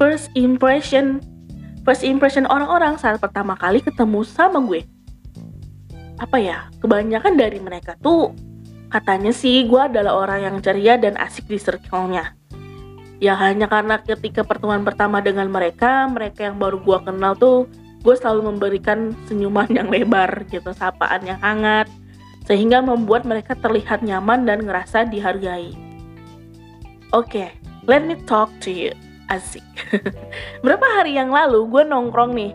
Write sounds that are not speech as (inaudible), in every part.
first impression. First impression orang-orang saat pertama kali ketemu sama gue. Apa ya? Kebanyakan dari mereka tuh katanya sih gue adalah orang yang ceria dan asik di circle-nya. Ya hanya karena ketika pertemuan pertama dengan mereka mereka yang baru gue kenal tuh gue selalu memberikan senyuman yang lebar gitu sapaan yang hangat sehingga membuat mereka terlihat nyaman dan ngerasa dihargai. Oke okay, let me talk to you asik. (laughs) Berapa hari yang lalu gue nongkrong nih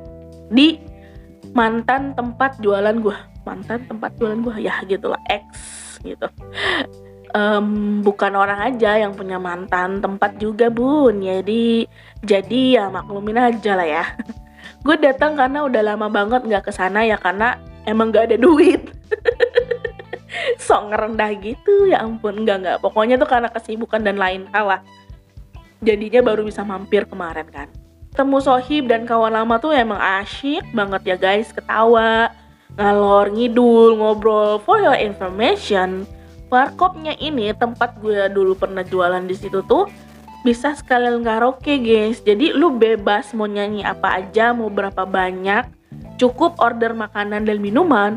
di mantan tempat jualan gue mantan tempat jualan gue ya gitulah ex gitu. Um, bukan orang aja yang punya mantan tempat juga bun. Jadi jadi ya maklumin aja lah ya. (laughs) Gue datang karena udah lama banget nggak ke sana ya karena emang gak ada duit. (laughs) Sok ngerendah gitu ya ampun. Nggak nggak. Pokoknya tuh karena kesibukan dan lain hal lah jadinya baru bisa mampir kemarin kan? Temu Sohib dan kawan lama tuh emang asyik banget ya guys. Ketawa ngalor ngidul ngobrol. For your information warkopnya ini tempat gue dulu pernah jualan di situ tuh bisa sekalian karaoke guys. Jadi lu bebas mau nyanyi apa aja mau berapa banyak cukup order makanan dan minuman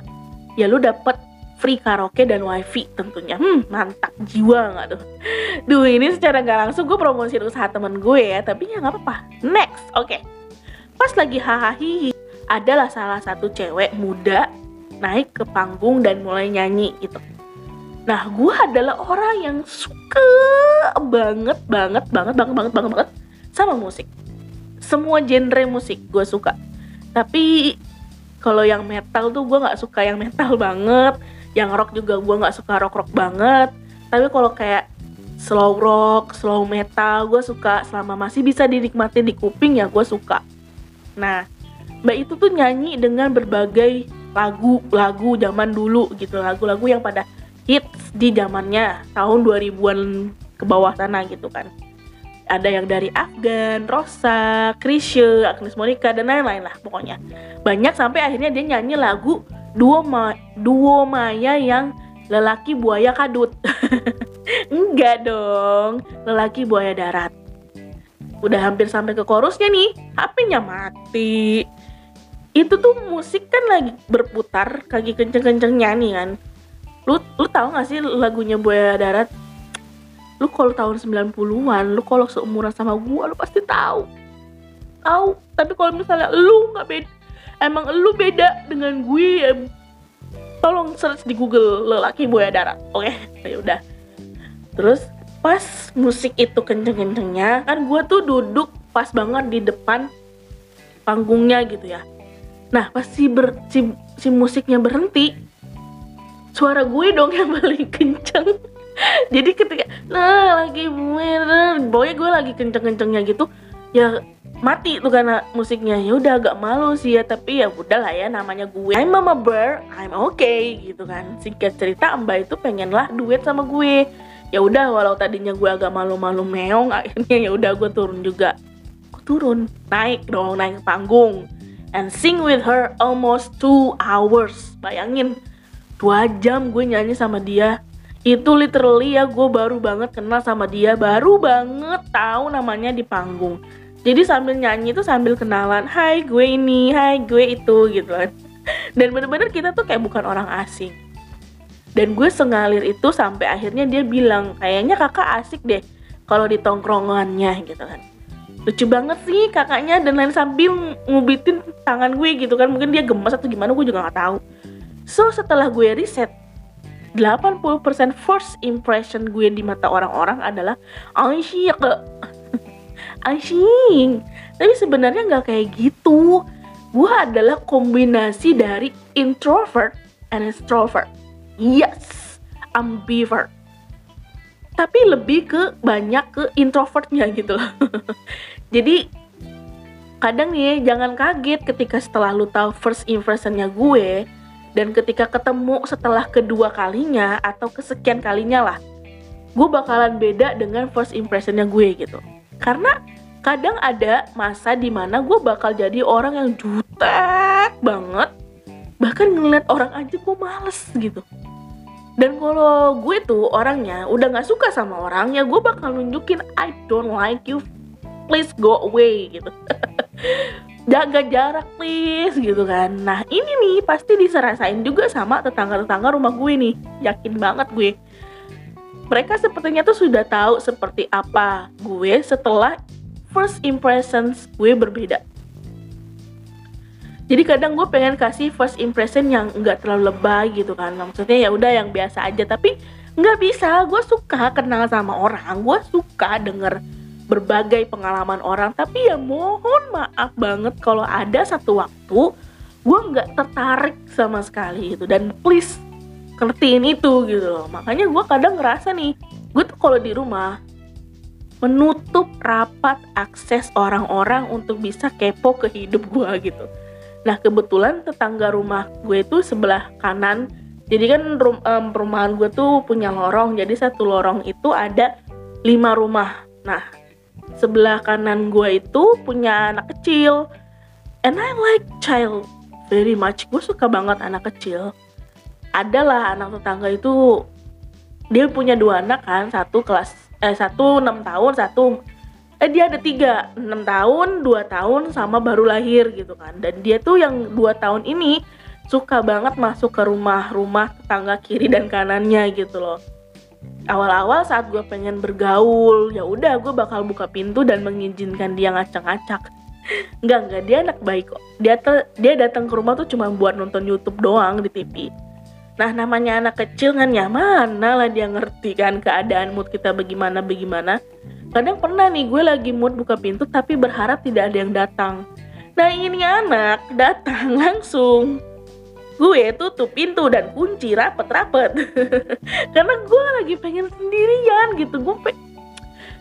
ya lu dapet free karaoke dan wifi tentunya. Hmm, mantap jiwa nggak tuh? Duh, ini secara nggak langsung gue promosi usaha temen gue ya, tapi ya nggak apa-apa. Next, oke. Okay. Pas lagi hahaha adalah salah satu cewek muda naik ke panggung dan mulai nyanyi gitu. Nah, gue adalah orang yang suka banget, banget, banget, banget, banget, banget, banget sama musik. Semua genre musik gue suka. Tapi kalau yang metal tuh gue nggak suka yang metal banget yang rock juga gue nggak suka rock rock banget. Tapi kalau kayak slow rock slow metal gue suka. Selama masih bisa dinikmati di kuping ya gue suka. Nah mbak itu tuh nyanyi dengan berbagai lagu-lagu zaman dulu gitu. Lagu-lagu yang pada hits di zamannya tahun 2000-an ke bawah sana gitu kan. Ada yang dari Afgan, Rosa, Krisye, Agnes Monica dan lain-lain lah pokoknya. Banyak sampai akhirnya dia nyanyi lagu duo ma duo Maya yang lelaki buaya kadut. (laughs) Enggak dong, lelaki buaya darat. Udah hampir sampai ke chorusnya nih, HP-nya mati. Itu tuh musik kan lagi berputar, kaki kenceng-kenceng nyanyi kan. Lu lu tahu gak sih lagunya Buaya Darat? Lu kalau tahun 90-an, lu kalau seumuran sama gua lu pasti tahu. Tahu, tapi kalau misalnya lu nggak beda emang lu beda dengan gue ya. Tolong search di Google lelaki buaya darat oke? Okay? ya udah. Terus pas musik itu kenceng-kencengnya kan gue tuh duduk pas banget di depan panggungnya gitu ya. Nah pas si, ber, si, si musiknya berhenti suara gue dong yang (laughs) paling kenceng. Jadi ketika nah lagi boy gue lagi kenceng-kencengnya gitu ya mati tuh karena musiknya. Ya udah agak malu sih ya tapi ya udah lah ya namanya gue. I'm Mama Bear I'm okay gitu kan. Singkat cerita Mbak itu pengen lah duet sama gue. Ya udah walau tadinya gue agak malu-malu meong (laughs) akhirnya ya udah gue turun juga. Gue turun? Naik dong naik panggung. And sing with her almost two hours. Bayangin dua jam gue nyanyi sama dia. Itu literally ya gue baru banget kenal sama dia. Baru banget tahu namanya di panggung jadi sambil nyanyi tuh sambil kenalan hai gue ini hai gue itu gitu kan. Dan bener-bener kita tuh kayak bukan orang asing. Dan gue sengalir itu sampai akhirnya dia bilang kayaknya kakak asik deh kalau di tongkrongannya gitu kan. Lucu banget sih kakaknya dan lain sambil ngubitin tangan gue gitu kan. Mungkin dia gemes atau gimana gue juga nggak tahu. So setelah gue riset 80% first impression gue di mata orang-orang adalah asyik asyik tapi sebenarnya nggak kayak gitu. Gue adalah kombinasi dari introvert and extrovert. Yes ambivert. Tapi lebih ke banyak ke introvertnya gitu. Loh (laughs) jadi kadang nih jangan kaget ketika setelah lu tahu first impressionnya gue dan ketika ketemu setelah kedua kalinya atau kesekian kalinya lah gue bakalan beda dengan first impressionnya gue gitu karena kadang ada masa di mana gue bakal jadi orang yang jutek banget. Bahkan ngeliat orang aja gue males gitu. Dan kalau gue tuh orangnya udah nggak suka sama orang ya gue bakal nunjukin I don't like you. Please go away gitu. (laughs) Jaga jarak please gitu kan. Nah ini nih pasti diserasain juga sama tetangga-tetangga rumah gue nih yakin banget gue mereka sepertinya tuh sudah tahu seperti apa gue setelah first impressions gue berbeda. Jadi kadang gue pengen kasih first impression yang nggak terlalu lebay gitu kan. Maksudnya ya udah yang biasa aja. Tapi nggak bisa. Gue suka kenal sama orang. Gue suka denger berbagai pengalaman orang. Tapi ya mohon maaf banget kalau ada satu waktu gue nggak tertarik sama sekali gitu. Dan please ngertiin itu gitu loh. Makanya gue kadang ngerasa nih gue tuh kalau di rumah menutup rapat akses orang-orang untuk bisa kepo ke hidup gue gitu. Nah kebetulan tetangga rumah gue itu sebelah kanan. Jadi kan rum, um, perumahan gue tuh punya lorong. Jadi satu lorong itu ada lima rumah. Nah sebelah kanan gue itu punya anak kecil. And I like child very much. Gue suka banget anak kecil adalah anak tetangga itu dia punya dua anak kan satu kelas eh satu enam tahun satu eh dia ada tiga enam tahun dua tahun sama baru lahir gitu kan dan dia tuh yang dua tahun ini suka banget masuk ke rumah-rumah tetangga kiri dan kanannya gitu loh awal-awal saat gue pengen bergaul ya udah gue bakal buka pintu dan mengizinkan dia ngacak-ngacak (laughs) Enggak, enggak, dia anak baik kok. Dia te, dia datang ke rumah tuh cuma buat nonton YouTube doang di TV. Nah, namanya anak kecil kan ya mana lah dia ngerti kan keadaan mood kita bagaimana bagaimana. Kadang pernah nih gue lagi mood buka pintu tapi berharap tidak ada yang datang. Nah, ini anak datang (laughs) langsung gue tutup pintu dan kunci rapet-rapet (laughs) karena gue lagi pengen sendirian gitu gue pe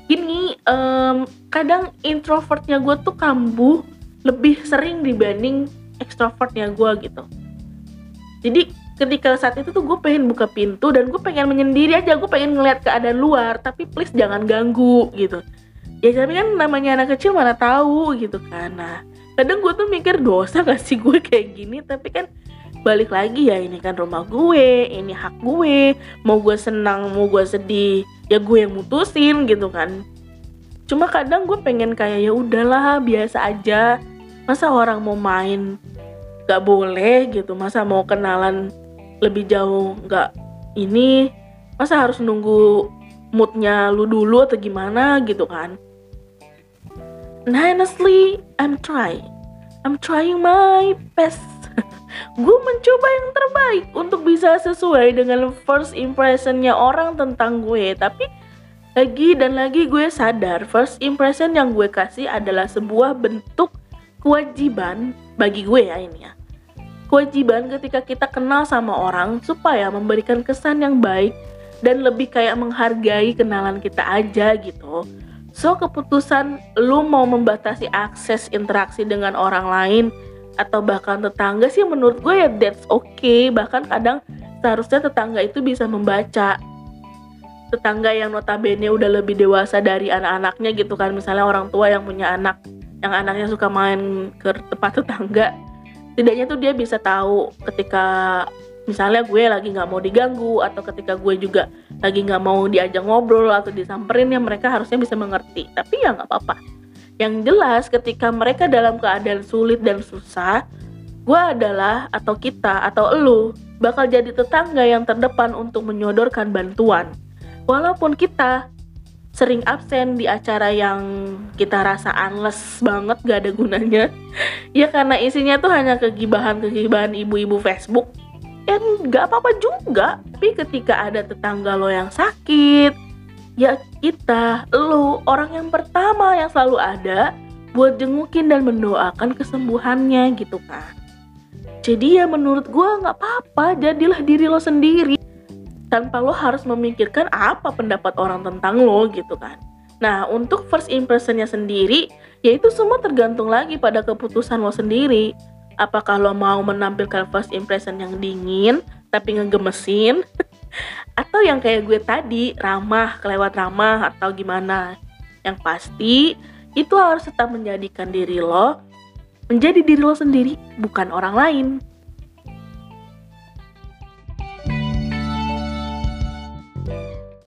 gini um, kadang introvertnya gue tuh kambuh lebih sering dibanding extrovertnya gue gitu jadi ketika saat itu tuh gue pengen buka pintu dan gue pengen menyendiri aja. Gue pengen ngeliat keadaan luar tapi please jangan ganggu gitu. Ya tapi kan namanya anak kecil mana tahu gitu kan. Nah kadang gue tuh mikir dosa gak sih gue kayak gini? Tapi kan balik lagi ya ini kan rumah gue ini hak gue. Mau gue senang mau gue sedih ya gue yang mutusin gitu kan. Cuma kadang gue pengen kayak ya udahlah biasa aja. Masa orang mau main gak boleh gitu. Masa mau kenalan lebih jauh gak ini masa harus nunggu moodnya lu dulu atau gimana gitu kan? Nah honestly I'm trying I'm trying my best. (laughs) Gue mencoba yang terbaik untuk bisa sesuai dengan first impressionnya orang tentang gue. Tapi lagi dan lagi gue sadar first impression yang gue kasih adalah sebuah bentuk kewajiban bagi gue ya ini ya kewajiban ketika kita kenal sama orang supaya memberikan kesan yang baik dan lebih kayak menghargai kenalan kita aja gitu. So keputusan lu mau membatasi akses interaksi dengan orang lain atau bahkan tetangga sih menurut gue ya that's okay. Bahkan kadang seharusnya tetangga itu bisa membaca tetangga yang notabene udah lebih dewasa dari anak-anaknya gitu kan. Misalnya orang tua yang punya anak yang anaknya suka main ke tempat tetangga tidaknya tuh dia bisa tahu ketika misalnya gue lagi nggak mau diganggu atau ketika gue juga lagi nggak mau diajak ngobrol atau disamperin ya mereka harusnya bisa mengerti tapi ya nggak apa-apa yang jelas ketika mereka dalam keadaan sulit dan susah, gue adalah atau kita atau elu bakal jadi tetangga yang terdepan untuk menyodorkan bantuan. Walaupun kita sering absen di acara yang kita rasa unless banget gak ada gunanya. (laughs) Ya karena isinya tuh hanya kegibahan-kegibahan ibu-ibu Facebook. Ya gak apa-apa juga tapi ketika ada tetangga lo yang sakit ya kita, lu, orang yang pertama yang selalu ada buat jengukin dan mendoakan kesembuhannya gitu kan. Jadi ya menurut gue nggak apa-apa, jadilah diri lo sendiri tanpa lo harus memikirkan apa pendapat orang tentang lo gitu kan. Nah untuk first impressionnya sendiri, ya itu semua tergantung lagi pada keputusan lo sendiri. Apakah lo mau menampilkan first impression yang dingin tapi ngegemesin (laughs) atau yang kayak gue tadi ramah kelewat ramah atau gimana yang pasti itu harus tetap menjadikan diri lo menjadi diri lo sendiri bukan orang lain